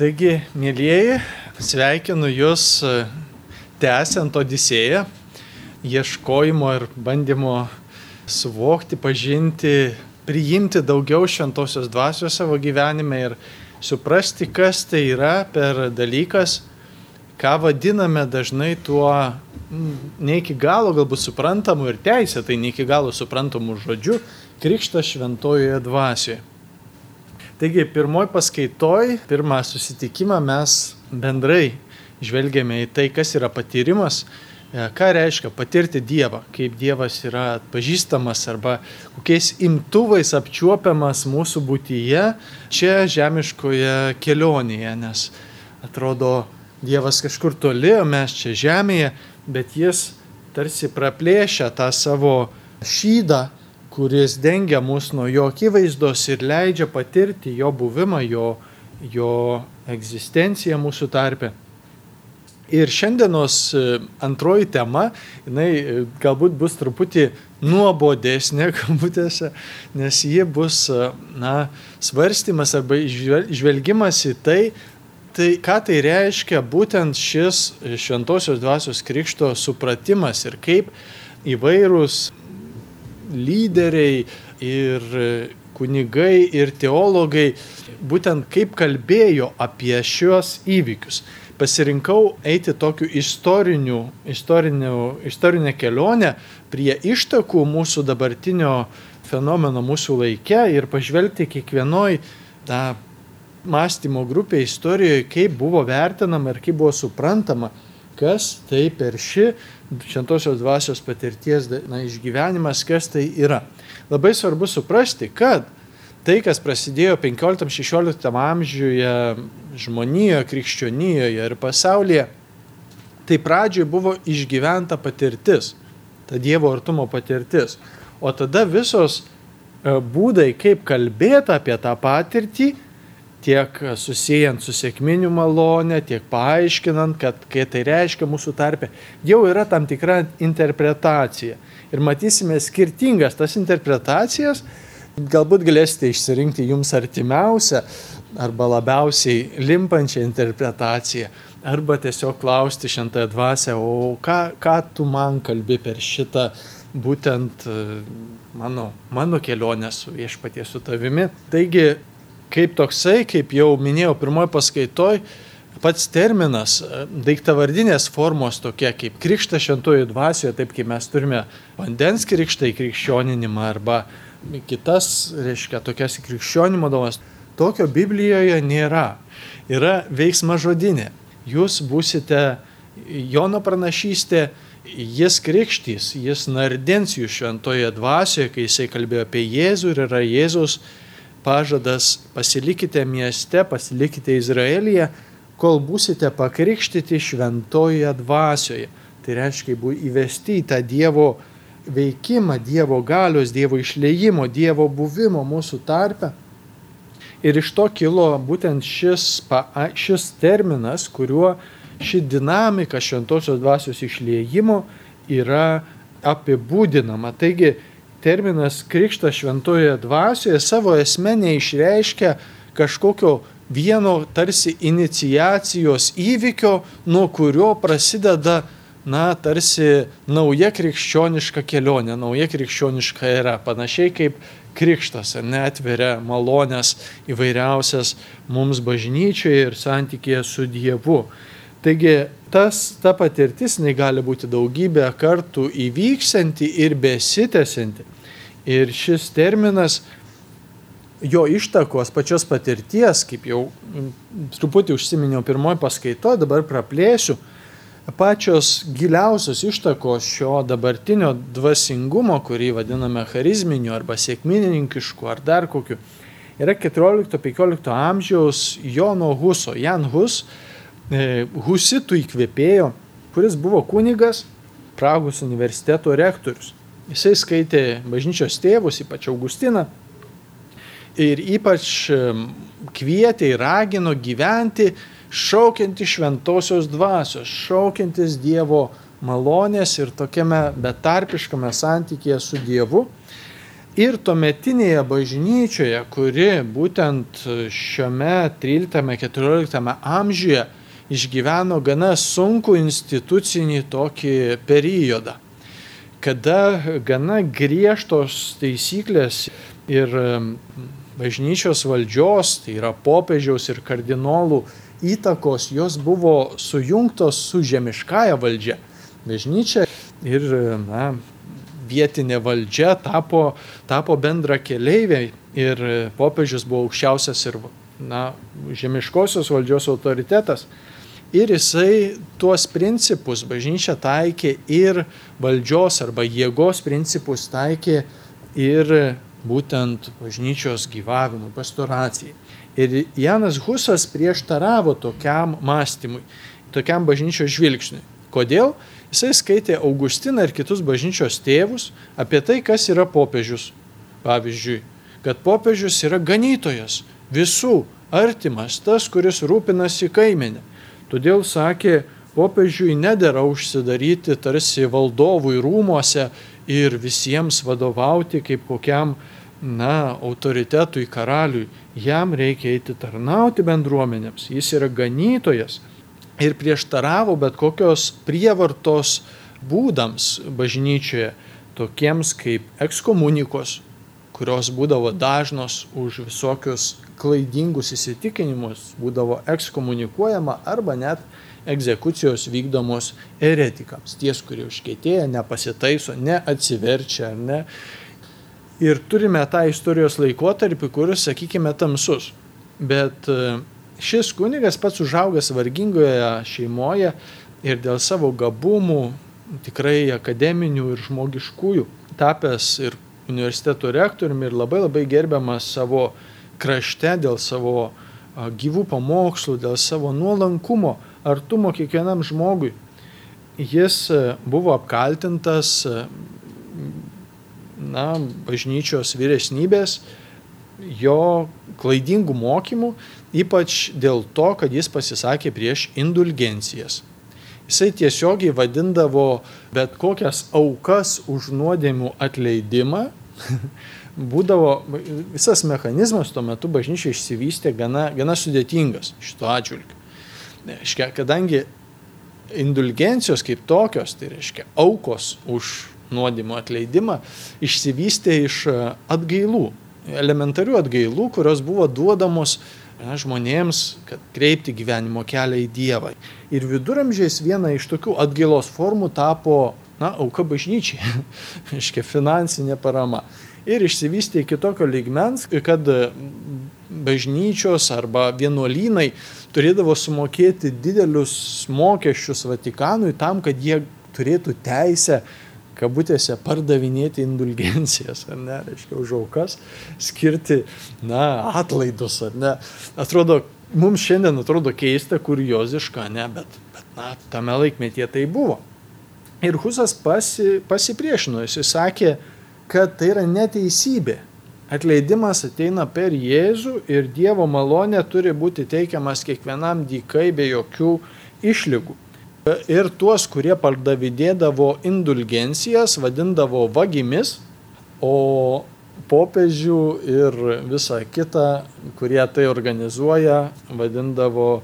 Taigi, mėlyjeji, sveikinu Jūs e, tęsiant Odisėją, ieškojimo ir bandymo suvokti, pažinti, priimti daugiau šventosios dvasios savo gyvenime ir suprasti, kas tai yra per dalykas, ką vadiname dažnai tuo ne iki galo galbūt suprantamu ir teisė, tai ne iki galo suprantamu žodžiu - krikštas šventojoje dvasioje. Taigi, pirmoji paskaitoj, pirmą susitikimą mes bendrai žvelgėme į tai, kas yra patyrimas, e, ką reiškia patirti Dievą, kaip Dievas yra atpažįstamas arba kokiais imtuvais apčiuopiamas mūsų būtyje čia žemiškoje kelionėje, nes atrodo Dievas kažkur toli, o mes čia žemėje, bet jis tarsi praplėšia tą savo šydą kuris dengia mus nuo jo akivaizdos ir leidžia patirti jo buvimą, jo, jo egzistenciją mūsų tarpe. Ir šiandienos e, antroji tema, jinai e, galbūt bus truputį nuobodesnė, kabutėse, nes ji bus, e, na, svarstymas arba žvelgimas į tai, tai ką tai reiškia būtent šis šventosios dvasios krikšto supratimas ir kaip įvairūs lyderiai ir kunigai ir teologai būtent kaip kalbėjo apie šios įvykius. Pasirinkau eiti tokiu istoriniu, istoriniu, istorinę kelionę prie ištakų mūsų dabartinio fenomeno mūsų laike ir pažvelgti kiekvienoj tą mąstymo grupė istorijoje, kaip buvo vertinama ir kaip buvo suprantama, kas tai per ši šventosios dvasios patirties na, išgyvenimas, kas tai yra. Labai svarbu suprasti, kad tai, kas prasidėjo 15-16 amžiuje žmonijoje, krikščionijoje ir pasaulyje, tai pradžioj buvo išgyventa patirtis, ta Dievo artumo patirtis. O tada visos e, būdai, kaip kalbėti apie tą patirtį, tiek susijęs su sėkminiu malonė, tiek paaiškinant, kad kai tai reiškia mūsų tarpe, jau yra tam tikra interpretacija. Ir matysime skirtingas tas interpretacijas, galbūt galėsite išsirinkti jums artimiausią arba labiausiai limpančią interpretaciją, arba tiesiog klausti šventąją dvasę, o ką, ką tu man kalbi per šitą būtent mano, mano kelionę su viešpatie su tavimi. Taigi kaip toksai, kaip jau minėjau pirmoji paskaitoj, pats terminas daiktavardinės formos tokie kaip krikštas šventojo dvasioje, taip kaip mes turime vandens krikštą į krikščioninimą arba kitas, reiškia, tokias krikščionimo dovanas, tokio Biblijoje nėra. Yra veiksma žodinė. Jūs būsite Jono pranašystė, jis krikštys, jis nardins jų šventoje dvasioje, kai jisai kalbėjo apie Jėzų ir yra Jėzus pažadas pasilikite mieste, pasilikite Izraelyje, kol būsite pakrikštyti šventojoje dvasioje. Tai reiškia, buvo įvesti į tą Dievo veikimą, Dievo galios, Dievo išleimo, Dievo buvimo mūsų tarpe. Ir iš to kilo būtent šis, šis terminas, kuriuo ši dinamika šventosios dvasios išleimo yra apibūdinama. Taigi terminas krikštas šventojoje dvasioje savo esme neišreiškia kažkokio vieno tarsi inicijacijos įvykio, nuo kurio prasideda, na, tarsi nauja krikščioniška kelionė, nauja krikščioniška era, panašiai kaip krikštas, netveria malonės įvairiausias mums bažnyčioje ir santykėje su Dievu. Taigi tas, ta patirtis gali būti daugybę kartų įvyksianti ir besitęsianti. Ir šis terminas, jo ištakos pačios patirties, kaip jau truputį užsiminiau pirmoji paskaito, dabar praplėsiu, pačios giliausios ištakos šio dabartinio dvasingumo, kurį vadiname charizminiu arba sėkmininkišku ar dar kokiu, yra 14-15 amžiaus Jono Huso, Jan Hus, E, husitų įkvėpėjo, kuris buvo kunigas, Pragos universiteto rektorius. Jisai skaitė bažnyčios tėvus, ypač Augustiną, ir ypač kvietė ir ragino gyventi šaukianti šventosios dvasios, šaukiantis Dievo malonės ir tokiame betarpiškame santykėje su Dievu. Ir tuometinėje bažnyčioje, kuri būtent šiame 13-14 amžiuje išgyveno gana sunku institucinį tokį periodą, kada gana griežtos taisyklės ir bažnyčios valdžios, tai yra popiežiaus ir kardinolų įtakos, jos buvo sujungtos su žemiškąja valdžia. Bažnyčia ir na, vietinė valdžia tapo, tapo bendra keliaiviai ir popiežius buvo aukščiausias ir na, žemiškosios valdžios autoritetas. Ir jisai tuos principus bažnyčia taikė ir valdžios arba jėgos principus taikė ir būtent bažnyčios gyvavimui, pastoracijai. Ir Janas Husas prieštaravo tokiam mąstymui, tokiam bažnyčios žvilgsniui. Kodėl? Jisai skaitė Augustiną ir kitus bažnyčios tėvus apie tai, kas yra popiežius. Pavyzdžiui, kad popiežius yra ganytojas, visų artimas, tas, kuris rūpinasi kaimenė. Todėl sakė, popiežiui nedėra užsidaryti tarsi valdovui rūmose ir visiems vadovauti kaip kokiam, na, autoritetui, karaliui. Jam reikia eiti tarnauti bendruomenėms. Jis yra ganytojas ir prieštaravo bet kokios prievartos būdams bažnyčioje, tokiems kaip ekskomunikos, kurios būdavo dažnos už visokius klaidingus įsitikinimus, būdavo ekskomunikuojama arba net egzekucijos vykdomos eretikams, ties, kurie užkėtėja, nepasitaiso, neatsiverčia ar ne. Ir turime tą istorijos laikotarpį, kuris, sakykime, tamsus. Bet e, šis kunigas pats užaugęs vargingoje šeimoje ir dėl savo gabumų, tikrai akademinių ir žmogiškųjų, tapęs ir universiteto rektoriumi ir labai labai gerbiamas savo krašte dėl savo gyvų pamokslų, dėl savo nuolankumo, artumo kiekvienam žmogui. Jis buvo apkaltintas na, bažnyčios vyresnybės jo klaidingų mokymų, ypač dėl to, kad jis pasisakė prieš indulgencijas. Jisai tiesiogiai vadindavo bet kokias aukas už nuodėmių atleidimą, būdavo, visas mechanizmas tuo metu bažnyčia išsivystė gana, gana sudėtingas šito atžvilgiu. Reiškia, kadangi indulgencijos kaip tokios, tai reiškia aukos už nuodimo atleidimą, išsivystė iš e, atgailų, elementarių atgailų, kurios buvo duodamos na, žmonėms, kad kreipti gyvenimo kelią į Dievą. Ir viduramžiais viena iš tokių atgailos formų tapo, na, auka bažnyčiai, reiškia finansinė parama ir išsivystė iki tokio lygmens, kad bažnyčios arba vienuolynai turėdavo sumokėti didelius mokesčius Vatikanui tam, kad jie turėtų teisę kabutėse pardavinėti indulgencijas, ar ne, reiškia, už aukas, skirti, na, atlaidus, ar ne. Atrodo, mums šiandien atrodo keista, kurioziška, ne, bet, bet na, tame laikmetyje tai buvo. Ir Husas pasi, pasipriešino, jis sakė, kad tai yra neteisybė. Atleidimas ateina per Jėzų ir Dievo malonė turi būti teikiamas kiekvienam dykai be jokių išlygų. Ir tuos, kurie pardavidėdavo indulgencijas, vadindavo vagimis, o popiežių ir visą kitą, kurie tai organizuoja, vadindavo,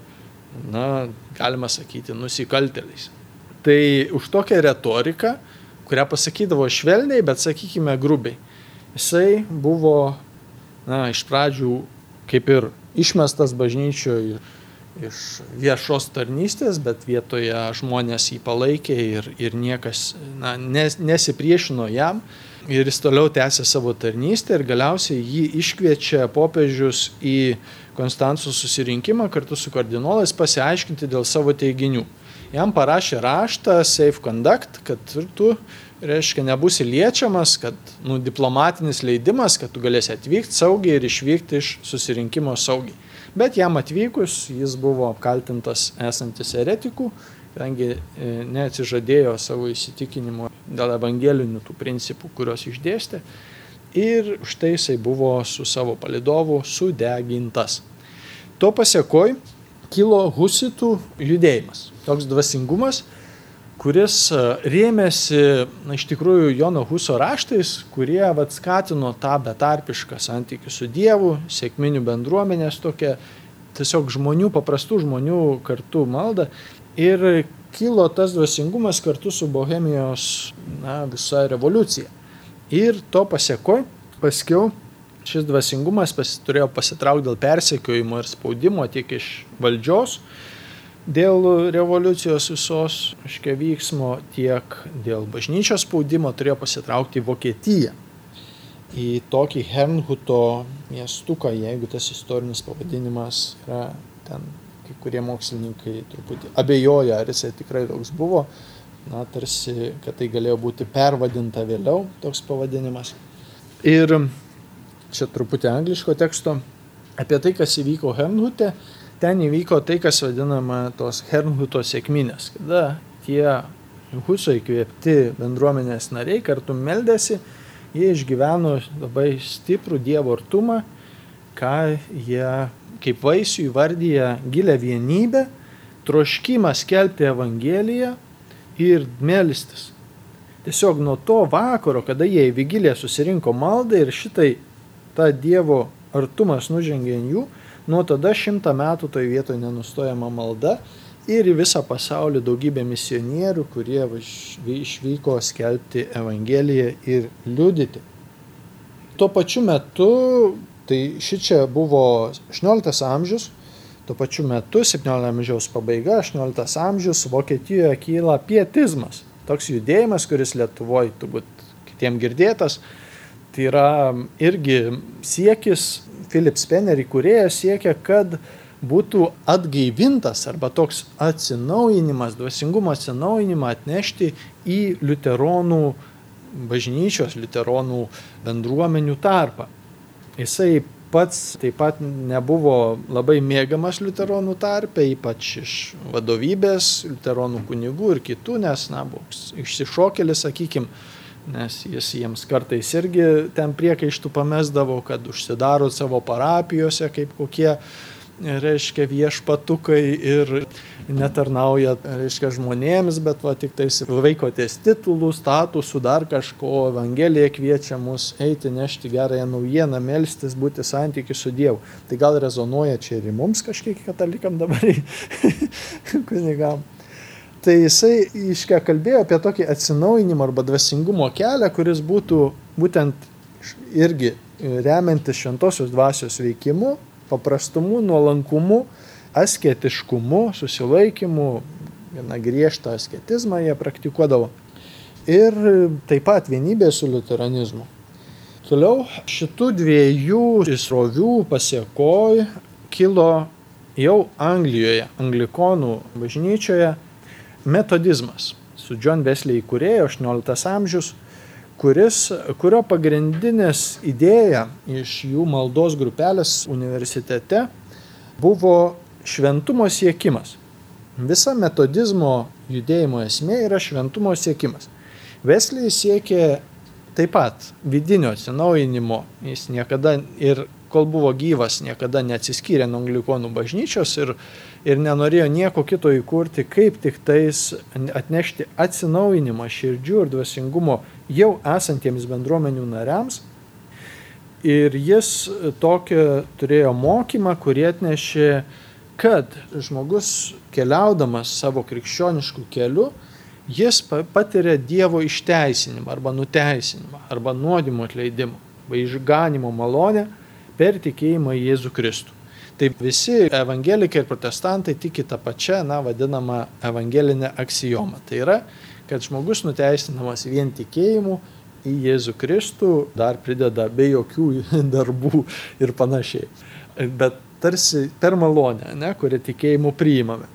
na, galima sakyti, nusikalteliais. Tai už tokią retoriką kurią pasakydavo švelniai, bet sakykime grubiai. Jisai buvo, na, iš pradžių kaip ir išmestas bažnyčioje iš viešos tarnystės, bet vietoje žmonės jį palaikė ir, ir niekas na, nes, nesipriešino jam. Ir jis toliau tęsė savo tarnystę ir galiausiai jį iškviečia popiežius į Konstancijos susirinkimą kartu su kardinolais pasiaiškinti dėl savo teiginių jam parašė raštą Safe Conduct, kad tu, reiškia, nebusi liečiamas, kad nu, diplomatinis leidimas, kad tu galėsi atvykti saugiai ir išvykti iš susirinkimo saugiai. Bet jam atvykus jis buvo apkaltintas esantis eretikų, kadangi e, neatsižadėjo savo įsitikinimo dėl evangelinių tų principų, kuriuos išdėstė. Ir štai jisai buvo su savo palidovu sudegintas. To pasiekoj kilo husitų judėjimas toks dvasingumas, kuris e, rėmėsi, na, iš tikrųjų, Jono Huso raštais, kurie vat, skatino tą betarpišką santykių su Dievu, sėkminių bendruomenės tokia, tiesiog žmonių, paprastų žmonių kartu maldą. Ir kilo tas dvasingumas kartu su Bohemijos na, visa revoliucija. Ir to pasiekoj, paskiau šis dvasingumas pas, turėjo pasitraukti dėl persekiojimo ir spaudimo tiek iš valdžios, dėl revoliucijos visos iškia vyksmo, tiek dėl bažnyčios spaudimo turėjo pasitraukti į Vokietiją. Į tokį Hernhuto miestuką, jeigu tas istorinis pavadinimas yra ten, kai kurie mokslininkai truputį abejoja, ar jisai tikrai toks buvo, na, tarsi, kad tai galėjo būti pervadinta vėliau toks pavadinimas. Ir čia truputį angliško teksto, apie tai, kas įvyko Hernhute, ten įvyko tai, kas vadinama tos Hernhuto sėkminės, kada tie Huso įkvėpti bendruomenės nariai kartu meldėsi, jie išgyveno labai stiprų Dievo artumą, ką jie kaip vaisių įvardyja gilę vienybę, troškimą skelbti Evangeliją ir melstis. Tiesiog nuo to vakaro, kada jie į Vigiliją susirinko maldą ir šitai ta Dievo artumas nužengė ant jų, nuo tada šimtą metų toje vietoje nenustojama malda ir į visą pasaulį daugybė misionierių, kurie išvyko skelbti Evangeliją ir liudyti. Tuo pačiu metu, tai ši čia buvo 18 amžius, tuo pačiu metu, 17 amžiaus pabaiga, 18 amžius, Vokietijoje kyla pietizmas. Toks judėjimas, kuris Lietuvoje turbūt kitiem girdėtas, Tai yra irgi siekis, Philip Spenner įkūrėjas siekia, kad būtų atgaivintas arba toks atsinaujinimas, dvasingumo atsinaujinimą atnešti į liuteronų bažnyčios, liuteronų bendruomenių tarpą. Jisai pats taip pat nebuvo labai mėgiamas liuteronų tarpe, ypač iš vadovybės, liuteronų kunigų ir kitų, nes, na, buvo išsišokėlis, sakykime, nes jis jiems kartais irgi ten priekaištų pamesdavo, kad užsidaro savo parapijose kaip kokie, reiškia, viešpatukai ir netarnauja, reiškia, žmonėms, bet va tik tais vaikotės titulų, statusų, dar kažko, Evangelija kviečia mus eiti, nešti gerąją naujieną, melstis, būti santykiu su Dievu. Tai gal rezonuoja čia ir mums kažkiek katalikam dabar, kunigam tai jisai iškia kalbėjo apie tokį atsinaujinimą arba dvasingumo kelią, kuris būtų būtent irgi remiantis šventosios dvasios veikimu, paprastumu, nuolankumu, asketiškumu, susilaikimu, vieną griežtą asketizmą jie praktikuodavo. Ir taip pat vienybė su luteranizmu. Toliau šitų dviejų įsrovių pasiekoj kilo jau Anglijoje, anglikonų bažnyčioje metodizmas su John Wesley įkūrėjo 18 amžius, kuris, kurio pagrindinės idėja iš jų maldos grupelės universitete buvo šventumo siekimas. Visa metodizmo judėjimo esmė yra šventumo siekimas. Wesley siekė taip pat vidinio atsinaujinimo, jis niekada ir kol buvo gyvas, niekada neatsiskyrė nuo anglikonų bažnyčios ir, ir nenorėjo nieko kito įkurti, kaip tik tais atnešti atsinaujinimą širdžių ir dvasingumo jau esantiems bendruomenių nariams. Ir jis tokią turėjo mokymą, kurį atnešė, kad žmogus keliaudamas savo krikščioniškų keliu, jis patiria Dievo išteisinimą arba nuteisinimą arba nuodimo atleidimą, arba išganimo malonę per tikėjimą į Jėzų Kristų. Taip visi evangelikai ir protestantai tiki tą pačią, na, vadinamą evangelinę aksijomą. Tai yra, kad žmogus nuteisinamas vien tikėjimu į Jėzų Kristų, dar prideda be jokių darbų ir panašiai. Bet tarsi per malonę, ne, kurią tikėjimu priimame.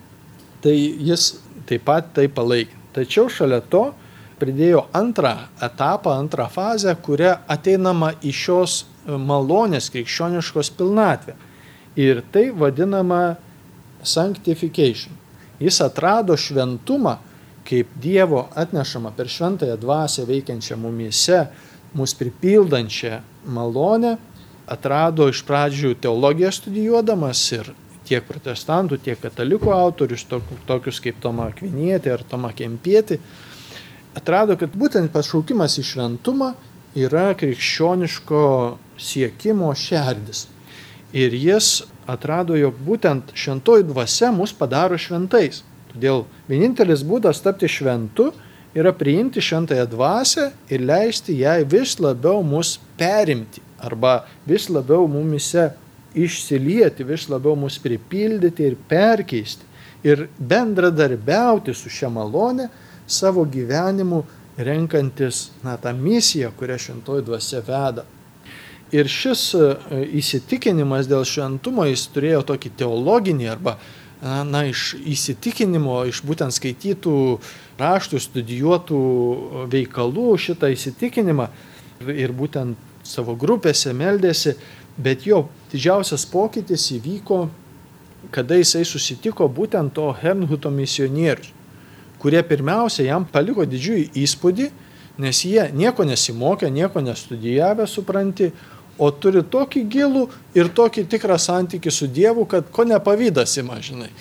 Tai jis taip pat tai palaikė. Tačiau šalia to pridėjo antrą etapą, antrą fazę, kuria ateinama į šios malonės krikščioniškos pilnatvę. Ir tai vadinama sanctification. Jis atrado šventumą kaip Dievo atnešama per šventąją dvasę veikiančią mumise, mus pripildančią malonę, atrado iš pradžių teologiją studijuodamas ir tiek protestantų, tiek katalikų autorius, tokius kaip Toma Akvinietė ar Toma Kempietė, atrado, kad būtent pašaukimas į šventumą yra krikščioniško siekimo šerdis. Ir jis atrado, jog būtent šventoji dvasia mus padaro šventais. Todėl vienintelis būdas tapti šventu yra priimti šventąją dvasę ir leisti jai vis labiau mus perimti arba vis labiau mumise išsilieti, vis labiau mus pripildyti ir perkeisti. Ir bendradarbiauti su šia malone savo gyvenimu, renkantis na, tą misiją, kurią šventoji dvasia veda. Ir šis e, įsitikinimas dėl šventumo jis turėjo tokį teologinį arba na, iš įsitikinimo, iš būtent skaitytų raštų, studijuotų veikalų šitą įsitikinimą ir būtent savo grupėse meldėsi, bet jo didžiausias pokytis įvyko, kada jisai susitiko būtent to Hernhuto misionierius, kurie pirmiausia jam paliko didžiulį įspūdį, nes jie nieko nesimokė, nieko nestudijavę, supranti, o turi tokį gilų ir tokį tikrą santykių su Dievu, kad ko nepavydas ima, žinai.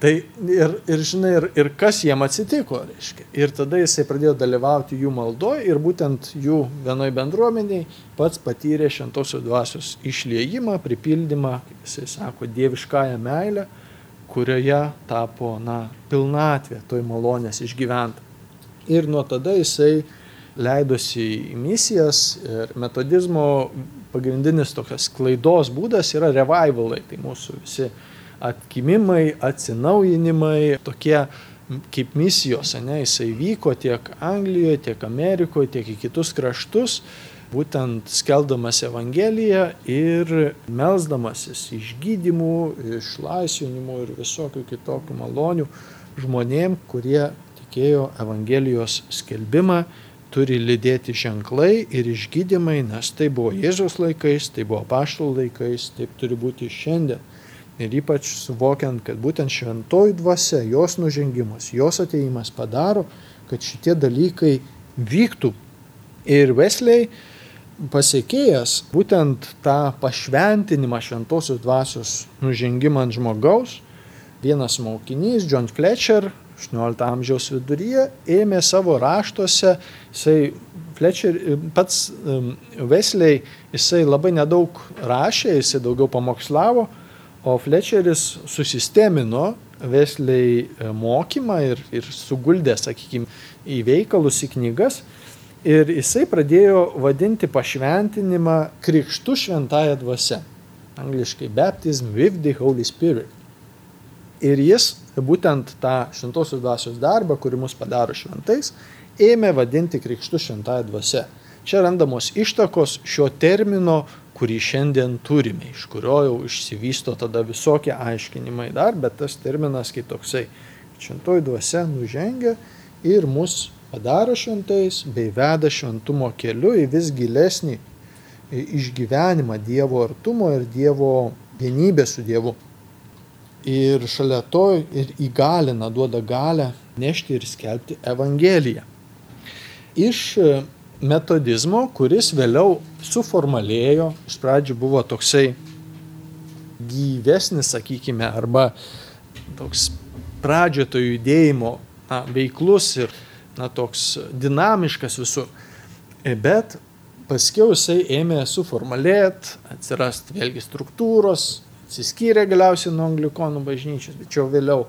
Tai ir, ir žinai, ir, ir kas jiem atsitiko, reiškia. Ir tada jisai pradėjo dalyvauti jų maldoje ir būtent jų vienoj bendruomeniai pats patyrė šventosios dvasios išliejimą, pripildymą, jisai sako, dieviškąją meilę, kurioje tapo, na, pilnatvė toj malonės išgyventa. Ir nuo tada jisai leidosi į misijas ir metodizmo pagrindinis tokias klaidos būdas yra revivalai, tai mūsų visi atkimimai, atsinaujinimai, tokie kaip misijos, ne, jisai vyko tiek Anglijoje, tiek Amerikoje, tiek į kitus kraštus, būtent skeldamas Evangeliją ir melzdamasis išgydymų, išlaisvinimų ir visokių kitokių malonių žmonėm, kurie tikėjo Evangelijos skelbimą, turi lydėti ženklai ir išgydymai, nes tai buvo Jėzaus laikais, tai buvo paštų laikais, taip turi būti šiandien. Ir ypač suvokiant, kad būtent šventoji dvasia, jos nužengimas, jos ateimas padaro, kad šitie dalykai vyktų. Ir Wesley pasiekėjas būtent tą pašventinimą šventosios dvasios nužengimą ant žmogaus, vienas mokinys, John Fletcher, 18 amžiaus viduryje, ėmė savo raštuose, jisai Fletcher, pats Wesley, jisai labai nedaug rašė, jisai daugiau pamokslavo, O Fletcheris susistemino Wesley e, mokymą ir, ir suguldė, sakykime, į veikalus, į knygas. Ir jisai pradėjo vadinti pašventinimą krikštų šventąją dvasę. Angliškai baptism with the Holy Spirit. Ir jis būtent tą šventosios dvasios darbą, kuri mus padaro šventais, ėmė vadinti krikštų šventąją dvasę. Čia randamos ištakos šio termino kurį šiandien turime, iš kurio jau išsivysto tada visokie aiškinimai dar, bet tas terminas kaip toksai. Šventoji dvasia nužengia ir mus padaro šventais bei veda šventumo keliu į vis gilesnį išgyvenimą Dievo artumo ir Dievo vienybę su Dievu. Ir šalia to ir įgalina, duoda galę nešti ir skelbti Evangeliją. Iš metodizmo, kuris vėliau suformalėjo, iš pradžių buvo toksai gyvesnis, sakykime, arba toks pradžio to judėjimo na, veiklus ir na, toks dinamiškas visur. Bet paskiau jisai ėmė suformalėti, atsirasti vėlgi struktūros, atsiskyrė galiausiai nuo anglikonų bažnyčios, bet čia vėliau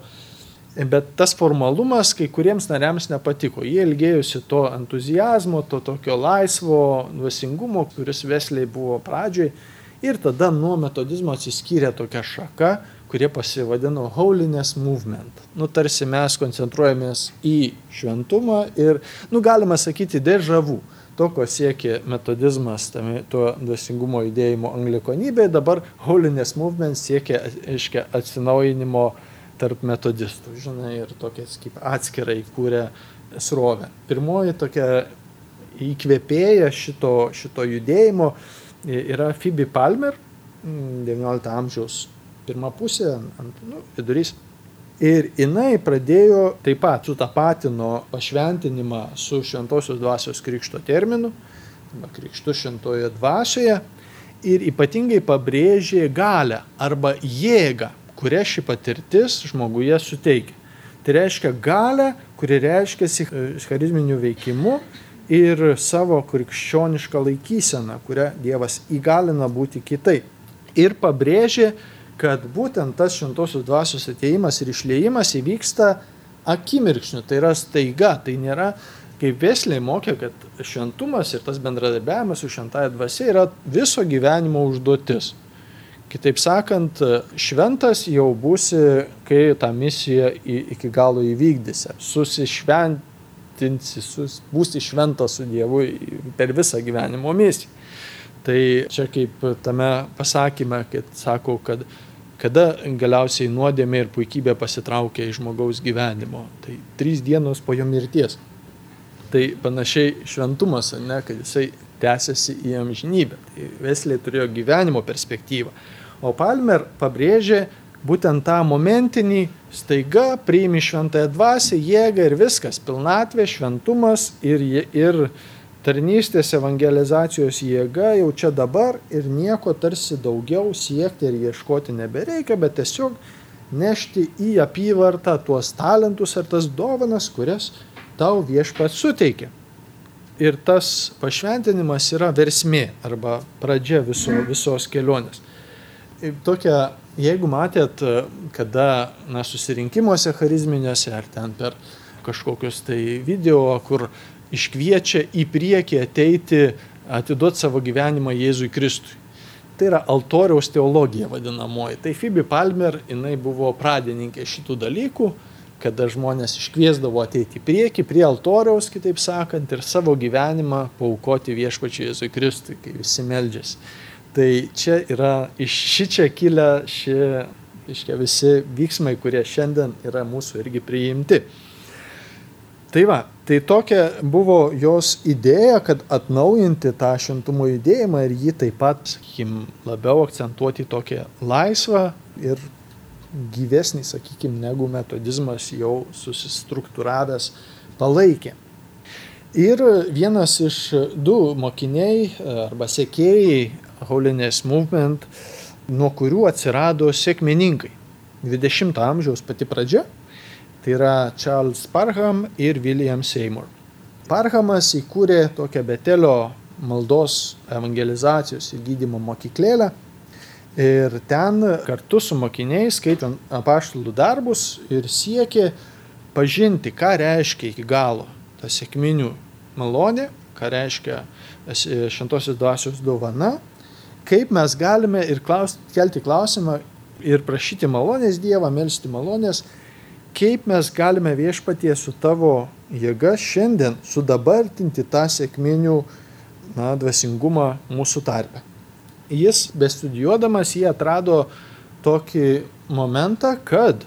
Bet tas formalumas kai kuriems nariams nepatiko. Jie ilgėjusi to entuzijazmo, to tokio laisvo dvasingumo, kuris Vesliai buvo pradžioj. Ir tada nuo metodizmo atsiskyrė tokia šaka, kurie pasivadino Holiness Movement. Nu, tarsi mes koncentruojamės į šventumą ir, nu, galima sakyti, dežavų. To, ko siekė metodizmas, tame, to dvasingumo judėjimo anglikonybėje, dabar Holiness Movement siekia, aiškia, atsinaujinimo tarp metodistų, žinai, ir tokias kaip atskirai kūrė srovę. Pirmoji tokia įkvėpėja šito, šito judėjimo yra Phoebe Palmer, XIX mm, amžiaus pirmą pusę, ant, nu, vidurys. Ir jinai pradėjo taip pat sutapatino pašventinimą su šventosios dvasios krikšto terminu, krikštu šventoje dvasioje ir ypatingai pabrėžė galę arba jėgą kurią ši patirtis žmoguje suteikia. Tai reiškia galę, kuri reiškiasi charizminiu veikimu ir savo krikščionišką laikyseną, kurią Dievas įgalina būti kitaip. Ir pabrėžė, kad būtent tas šventosios dvasios ateimas ir išlėjimas įvyksta akimirksniu, tai yra staiga, tai nėra kaip Vesliai mokė, kad šventumas ir tas bendradarbiavimas su šventąją dvasia yra viso gyvenimo užduotis. Kitaip sakant, šventas jau būsi, kai tą misiją iki galo įvykdysi. Susišventinsi, sus, būsi šventas su Dievu per visą gyvenimo misiją. Tai čia kaip tame pasakyme, kad sako, kad kada galiausiai nuodėmė ir puikybė pasitraukia iš žmogaus gyvenimo. Tai trys dienos po jo mirties. Tai panašiai šventumas, ne, kad jisai tęsiasi į amžinybę. Tai Vesliai turėjo gyvenimo perspektyvą. O Palmer pabrėžė būtent tą momentinį, staiga priimi šventąją dvasę, jėgą ir viskas, pilnatvė, šventumas ir, ir tarnystės evangelizacijos jėga jau čia dabar ir nieko tarsi daugiau siekti ir ieškoti nebereikia, bet tiesiog nešti į apyvartą tuos talentus ar tas dovanas, kurias tau viešpats suteikia. Ir tas pašventinimas yra versmė arba pradžia viso, visos kelionės. Tokia, jeigu matėt, kada na, susirinkimuose charizminėse ar ten per kažkokius tai video, kur iškviečia į priekį ateiti, atiduoti savo gyvenimą Jėzui Kristui. Tai yra altoriaus teologija vadinamoji. Tai Phoebe Palmer, jinai buvo pradininkė šitų dalykų kada žmonės iškviesdavo ateiti į priekį, prie altoriaus, kitaip sakant, ir savo gyvenimą paukoti viešpačiui Jėzui Kristui, kai visi meldžiasi. Tai čia yra iš ši čia kilę ši, iškia, visi vyksmai, kurie šiandien yra mūsų irgi priimti. Tai va, tai tokia buvo jos idėja, kad atnaujinti tą šventumo judėjimą ir jį taip pat, sakykim, labiau akcentuoti tokią laisvą ir gyvesnį, sakykime, negu metodizmas jau susistruktūravęs palaikė. Ir vienas iš du mokiniai arba sekėjai Holiness Movement, nuo kurių atsirado sėkmininkai. 20-ojo amžiaus pati pradžia, tai yra Charles Parham ir William Seymour. Parhamas įkūrė tokią Betelio maldos evangelizacijos ir gydymo mokyklėlę Ir ten kartu su mokiniais, skaitant apaštalų darbus ir siekė pažinti, ką reiškia iki galo ta sėkminių malonė, ką reiškia šventosios dvasios dovana, kaip mes galime ir klaus, kelti klausimą ir prašyti malonės Dievą, melstį malonės, kaip mes galime viešpatie su tavo jėga šiandien sudabartinti tą sėkminių na, dvasingumą mūsų tarpe. Jis bestudijuodamas jį atrado tokį momentą, kad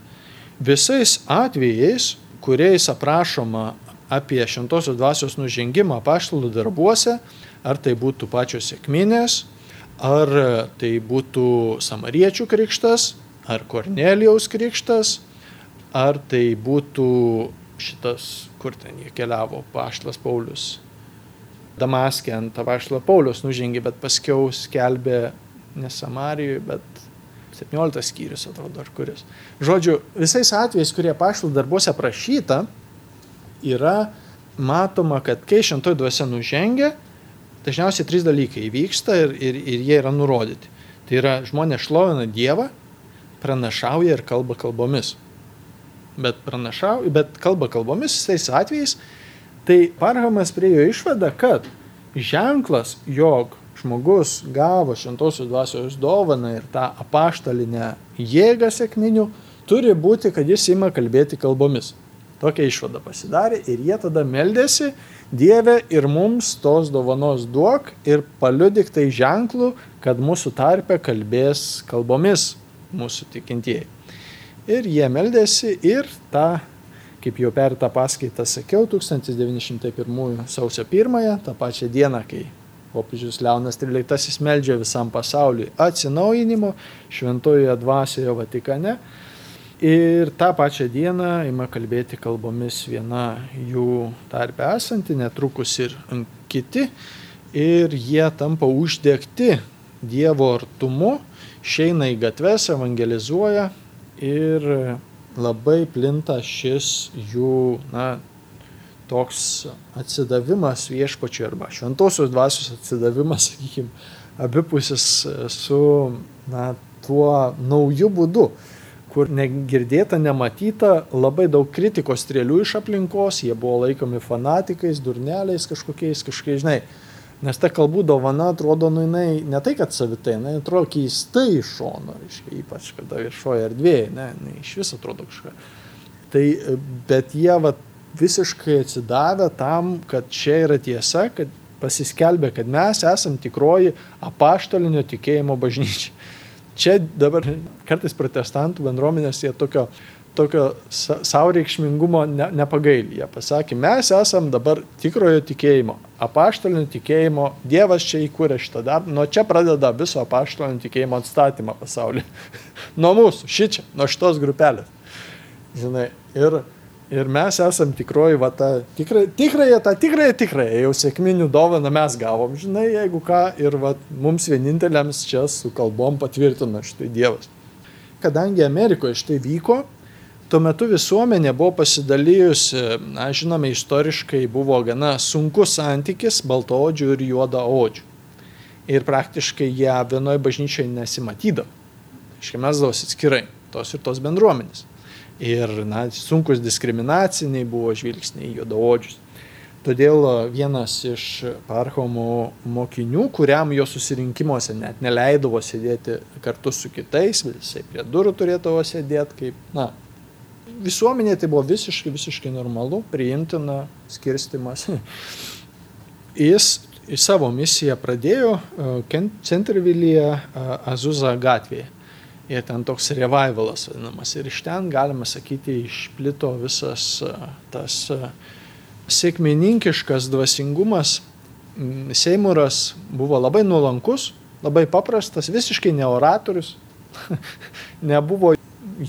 visais atvejais, kuriais aprašoma apie šventosios dvasios nužengimą paštalų darbuose, ar tai būtų pačios sėkminės, ar tai būtų samariečių krikštas, ar Kornelijaus krikštas, ar tai būtų šitas, kur ten jie keliavo, paštas Paulius, Damaskė ant apaštalo Paulius nužengė, bet paskiau skelbė ne Samarijoje, bet 17 skyrius atrodo, ar kuris. Žodžiu, visais atvejais, kurie paštalų darbuose aprašyta, yra matoma, kad kai šventoji dvasia nužengia, dažniausiai trys dalykai įvyksta ir, ir, ir jie yra nurodyti. Tai yra žmonės šlovina Dievą, pranašauja ir kalba kalbomis. Bet, pranašauja, bet kalba kalbomis visais atvejais Tai Parhamas priejo išvadą, kad ženklas, jog žmogus gavo šventosios dvasios dovaną ir tą apaštalinę jėgą sėkminių, turi būti, kad jis ima kalbėti kalbomis. Tokia išvada pasidarė ir jie tada meldėsi, Dieve ir mums tos dovanos duok ir paliudik tai ženklų, kad mūsų tarpe kalbės kalbomis mūsų tikintieji. Ir jie meldėsi ir tą kaip jau per tą paskaitą sakiau, 1901 sausio 1, tą pačią dieną, kai popiežius Leonas XIII meldžia visam pasauliui atsinaujinimo šventojoje dvasioje Vatikane. Ir tą pačią dieną ima kalbėti kalbomis viena jų tarpe esanti, netrukus ir kiti. Ir jie tampa uždegti Dievo artumu, išeina į gatves, evangelizuoja ir labai plinta šis jų, na, toks atsidavimas viešpačiui arba šventosios dvasios atsidavimas, sakykime, abipusis su na, tuo nauju būdu, kur negirdėta, nematyta, labai daug kritikos strėlių iš aplinkos, jie buvo laikomi fanatikais, durneliais kažkokiais, kažkokiais, žinai. Nes ta kalbų dovana atrodo, nu jinai ne tai, kad savitai, jinai atrodo keistai iš šono, reiškia, ypač kada viešoje erdvėje, ne, ne iš viso atrodo kažką. Tai, bet jie va, visiškai atsidavę tam, kad čia yra tiesa, kad pasiskelbė, kad mes esam tikroji apaštalinio tikėjimo bažnyčia. Čia dabar kartais protestantų bendruomenės jie tokio, tokio savo reikšmingumo ne, nepagailį. Jie pasakė, mes esam dabar tikrojo tikėjimo, apaštalinio tikėjimo, Dievas čia įkūrė šitą darbą, nuo čia pradeda viso apaštalinio tikėjimo atstatymą pasaulyje. nuo mūsų, šičia, nuo šitos grupelės. Žinai, ir Ir mes esam tikroji, va, ta tikrai, tikrąją, tą tikrąją, tikrąją, jau sėkminių dovaną mes gavom, žinai, jeigu ką, ir va, mums vieninteliams čia su kalbom patvirtina štai Dievas. Kadangi Amerikoje štai vyko, tuo metu visuomenė buvo pasidalijusi, na, žinome, istoriškai buvo gana sunkus santykis baltoodžių ir juodaodžių. Ir praktiškai jie vienoje bažnyčioje nesimatydavo. Iškai mes davosi atskirai, tos ir tos bendruomenės ir na, sunkus diskriminaciniai buvo žvilgsniai juodaodžius. Todėl vienas iš parchomų mokinių, kuriam jo susirinkimuose net neleidavo sėdėti kartu su kitais, jisai prie durų turėdavo sėdėti, kaip, na, visuomenė tai buvo visiškai, visiškai normalu, priimtina skirstimas. Jis į savo misiją pradėjo Centervilyje Azuza gatvėje ir ten toks revivalas vadinamas. Ir iš ten, galima sakyti, išplito visas tas sėkmininkiškas dvasingumas. Mm, Seimuras buvo labai nuolankus, labai paprastas, visiškai ne oratorius, nebuvo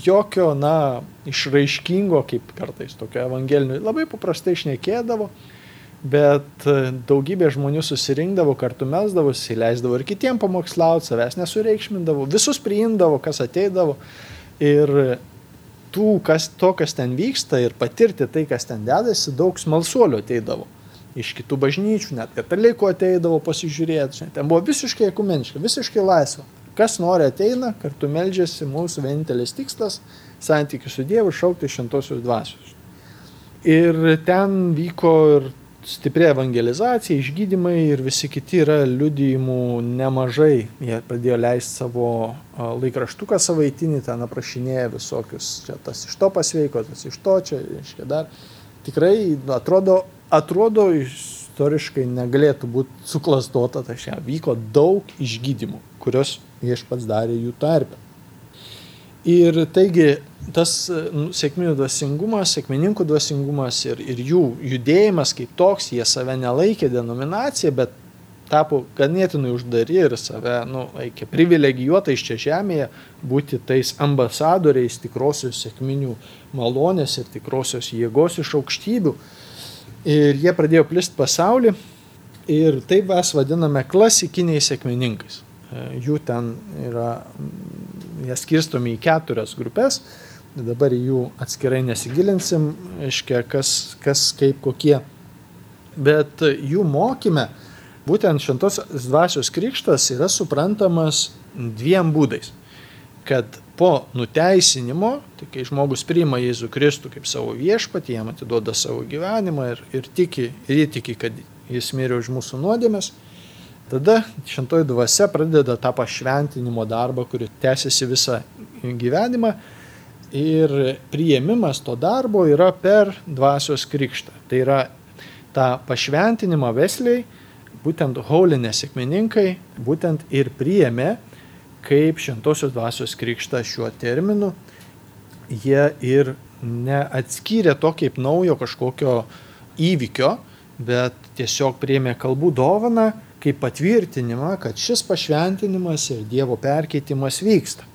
jokio, na, išraiškingo, kaip kartais tokio evangelinio, labai paprastai išnekėdavo bet e, daugybė žmonių susirinkdavo, kartu melsdavosi, leisdavo ir kitiem pamokslauti, savęs nesureikšmindavo, visus priimdavo, kas ateidavo. Ir tų, kas, to, kas ten vyksta ir patirti tai, kas ten dedasi, daug smalsuolių ateidavo. Iš kitų bažnyčių, net katalikų ateidavo pasižiūrėti. Ten buvo visiškai ekumeniška, visiškai laisva. Kas nori ateina, kartu melžiasi, mūsų vienintelis tikslas - santykių su Dievu, šaukti šventosios dvasios. Ir ten vyko ir stipri evangelizacija, išgydymai ir visi kiti yra liudijimų nemažai. Jie pradėjo leisti savo laikraštuką savaitinį, ten aprašinėja visokius, čia tas iš to pasveiko, tas iš to, čia, reiškia, dar. Tikrai atrodo, atrodo istoriškai negalėtų būti suklastota, tai čia vyko daug išgydymų, kurios viešpats darė jų tarpe. Ir taigi tas nu, sėkminių dvasingumas, sėkmininkų dvasingumas ir, ir jų judėjimas kaip toks, jie save nelaikė denominacija, bet tapo ganėtinai uždari ir save, nu, laikė privilegijuotais čia žemėje, būti tais ambasadoriais tikrosios sėkminių malonės ir tikrosios jėgos iš aukštybių. Ir jie pradėjo plist pasaulį ir taip mes vadiname klasikiniais sėkmininkais. Jų ten yra jie skirstomi į keturias grupės, dabar jų atskirai nesigilinsim, aiškia, kas, kas kaip kokie. Bet jų mokyme būtent šventos dvasios krikštas yra suprantamas dviem būdais. Kad po nuteisinimo, tai kai žmogus priima Jėzų Kristų kaip savo viešpatį, jam atiduoda savo gyvenimą ir, ir, tiki, ir įtiki, kad jis mirė už mūsų nuodėmės, Tada šventoji dvasia pradeda tą pašventinimo darbą, kuri tęsiasi visą gyvenimą. Ir priėmimas to darbo yra per dvasios krikštą. Tai yra tą pašventinimą vesliai, būtent haulinė sėkmininkai, būtent ir priėmė kaip šventosios dvasios krikštą šiuo terminu. Jie ir neatskyrė to kaip naujo kažkokio įvykio, bet tiesiog priėmė kalbų dovaną kaip patvirtinimą, kad šis pašventinimas ir Dievo perkeitimas vyksta.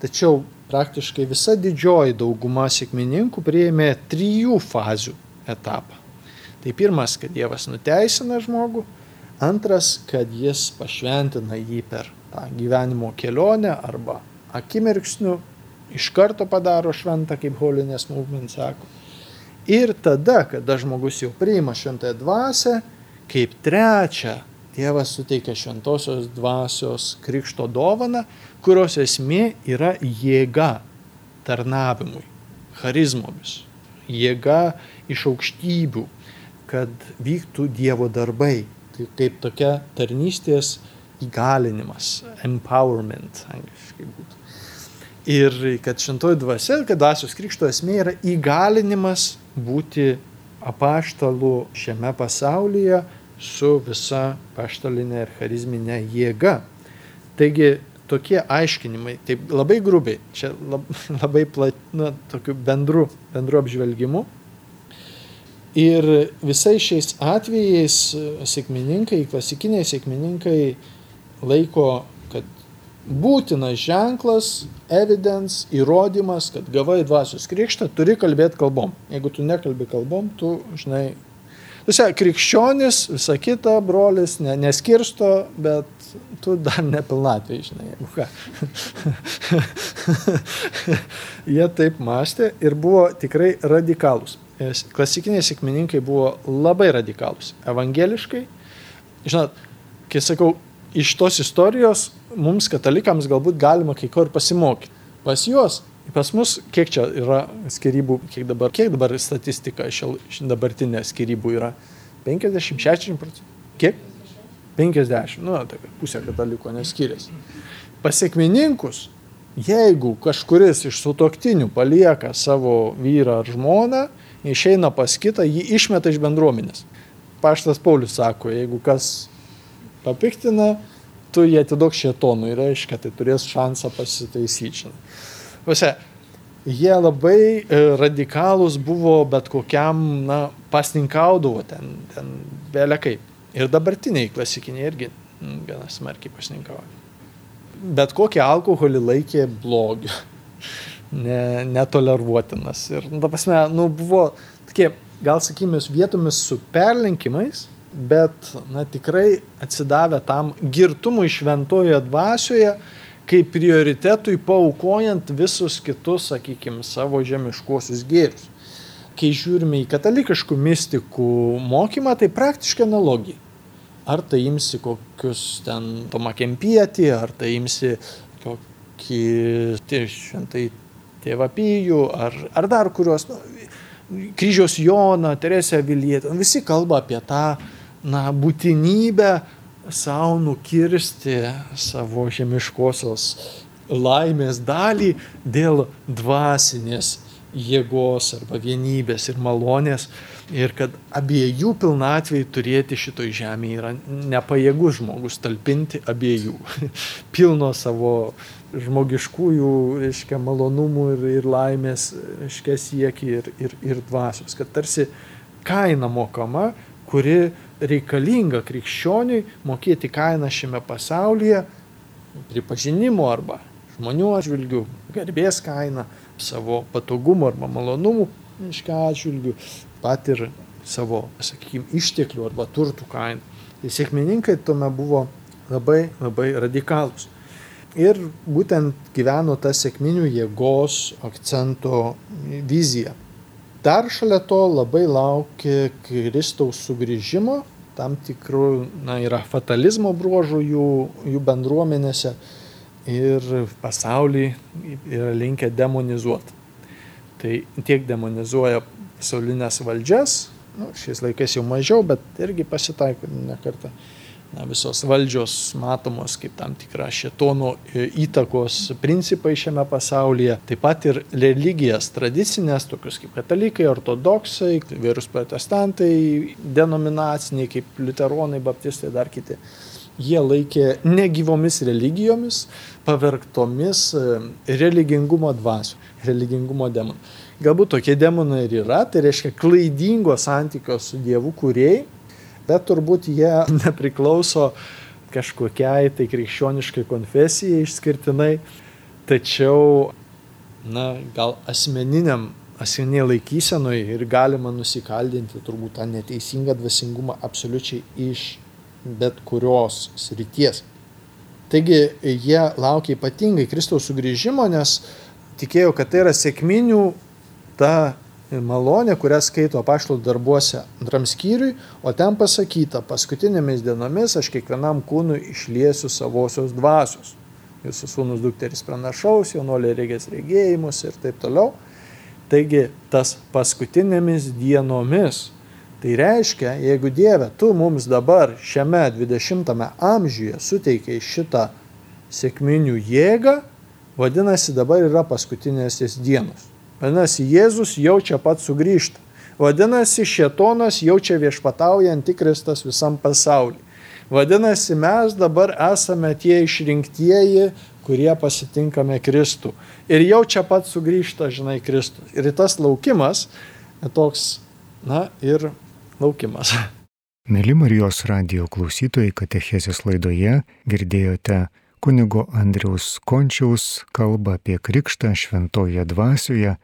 Tačiau praktiškai visa didžioji dauguma sėkmininkų prieėmė trijų fazių etapą. Tai pirmas, kad Dievas nuteisina žmogų, antras, kad jis pašventina jį per tą gyvenimo kelionę arba akimirksnių iš karto padaro šventą, kaip Holiness Movement sako. Ir tada, kada žmogus jau priima šventąją dvasę, kaip trečią, Dievas suteikia šventosios dvasios krikšto dovaną, kurios esmė yra jėga tarnavimui, charizmomis, jėga iš aukštybių, kad vyktų Dievo darbai. Tai kaip tokia tarnystės įgalinimas, empowerment, angliškai būtų. Ir kad šventoji dvasia, kad dvasios krikšto esmė yra įgalinimas būti apaštalų šiame pasaulyje su visa paštalinė ir charizminė jėga. Taigi tokie aiškinimai, taip labai grubiai, čia labai plat, na, tokiu bendru, bendru apžvelgimu. Ir visais šiais atvejais sėkmininkai, klasikiniai sėkmininkai laiko būtinas ženklas, evidence, įrodymas, kad gavai dvasios krikštą, turi kalbėti kalbom. Jeigu tu nekalbi kalbom, tu, žinai, Visi krikščionis, visa kita, brolis, ne, neskirsto, bet tu dar nepilnatvė, žinai, jeigu ką. Jie taip mąstė ir buvo tikrai radikalūs. Klasikiniai sėkmininkai buvo labai radikalūs. Evangeliškai, žinot, kai sakau, iš tos istorijos mums katalikams galbūt galima kai ko ir pasimokyti. Pas juos, pas mus, kiek čia yra skirybų, kiek dabar, kiek dabar statistika šia dabartinė skirybų yra? 50-60 procentų. Kiek? 50, nu, tai pusė kataliko neskiriasi. Pasiekmininkus, jeigu kažkuris iš sutoktinių palieka savo vyrą ar žmoną, išeina pas kitą, jį išmeta iš bendruomenės. Paštas Paulius sako, jeigu kas papiktina, tu jį atiduok šietonui, reiškia, tai turės šansą pasitaisyti. Visi, jie labai e, radikalūs buvo bet kokiam, na, pasninkaudavo ten, ten belė kaip. Ir dabartiniai klasikiniai irgi gana smarkiai pasninkavo. Bet kokį alkoholį laikė blogiu, ne, netoleruotinas. Ir, nu, ta prasme, nu, buvo tokie, gal sakymės, vietomis su perlenkimais, bet na, tikrai atsidavę tam girtumui šventojoje dvasioje, kaip prioritetui paukojant visus kitus, sakykime, savo žemiškuosius gėrius. Kai žiūrime į katalikiškų mistikų mokymą, tai praktiškai analogija. Ar tai imsi kokius ten Tomą Kempietį, ar tai imsi kokį tai šventai tėvapijų, ar, ar dar kuriuos, nu, kryžiaus Joną, Teresę Vilietę, visi kalba apie tą na, būtinybę savo nukirsti savo žemiškosios laimės dalį dėl dvasinės jėgos arba vienybės ir malonės. Ir kad abiejų pilnatvėj turėti šitoj žemėje yra nepajėgus žmogus talpinti abiejų, pilno savo žmogiškųjų, reiškia, malonumų ir, ir laimės, reiškia, siekį ir, ir, ir dvasios, kad tarsi kaina mokama, kuri reikalinga krikščioniui mokėti kainą šiame pasaulyje, pripažinimo arba žmonių atžvilgių, garbės kainą, savo patogumų arba malonumų atžvilgių, pat ir savo, sakykime, išteklių arba turtų kainą. Tai sėkmininkai tuome buvo labai, labai radikalūs. Ir būtent gyveno tą sėkminių jėgos akcento viziją. Dar šalia to labai laukia Kristaus sugrįžimo, tam tikrų, na, yra fatalizmo bruožų jų, jų bendruomenėse ir pasaulį yra linkę demonizuoti. Tai tiek demonizuoja pasaulinės valdžias, nu, šiais laikais jau mažiau, bet irgi pasitaiko ne kartą na, visos valdžios matomos kaip tam tikra šetono e, įtakos principai šiame pasaulyje, taip pat ir religijas tradicinės, tokius kaip katalikai, ortodoksai, vyrus protestantai, denominaciniai kaip liuteronai, baptistai, dar kiti. Jie laikė negyvomis religijomis, pavergtomis e, religingumo dvasių, religingumo demonų. Galbūt tokie demonai ir yra, tai reiškia klaidingo santykio su Dievu kuriejai, bet turbūt jie nepriklauso kažkokiai tai krikščioniškai konfesijai išskirtinai, tačiau, na, gal asmeniniam, asmeniniai laikysenui ir galima nusikaldinti turbūt tą neteisingą dvasingumą absoliučiai iš bet kurios srities. Taigi jie laukia ypatingai Kristaus sugrįžimo, nes tikėjau, kad tai yra sėkminių ta malonė, kurią skaito apaštalų darbuose antram skyriui, o ten pasakyta, paskutinėmis dienomis aš kiekvienam kūnui išliesiu savosios dvasios. Jūsų sūnus dukteris pranašaus, jaunolė regės regėjimus ir taip toliau. Taigi tas paskutinėmis dienomis. Tai reiškia, jeigu Dieve, tu mums dabar šiame 20-ame amžiuje suteikiai šitą sėkminių jėgą, vadinasi dabar yra paskutinėsis dienos. Vadinasi, Jėzus jau čia pat sugrįžta. Vadinasi, Šetonas jau čia viešpatauja antikristas visam pasauliu. Vadinasi, mes dabar esame tie išrinktieji, kurie pasitinkame Kristų. Ir jau čia pat sugrįžta, žinai, Kristus. Ir tas laukimas toks, na ir laukimas. Mėly Marijos radio klausytojai, Katechezės laidoje girdėjote kunigo Andriaus Končiaus kalbą apie krikštą šventoje dvasioje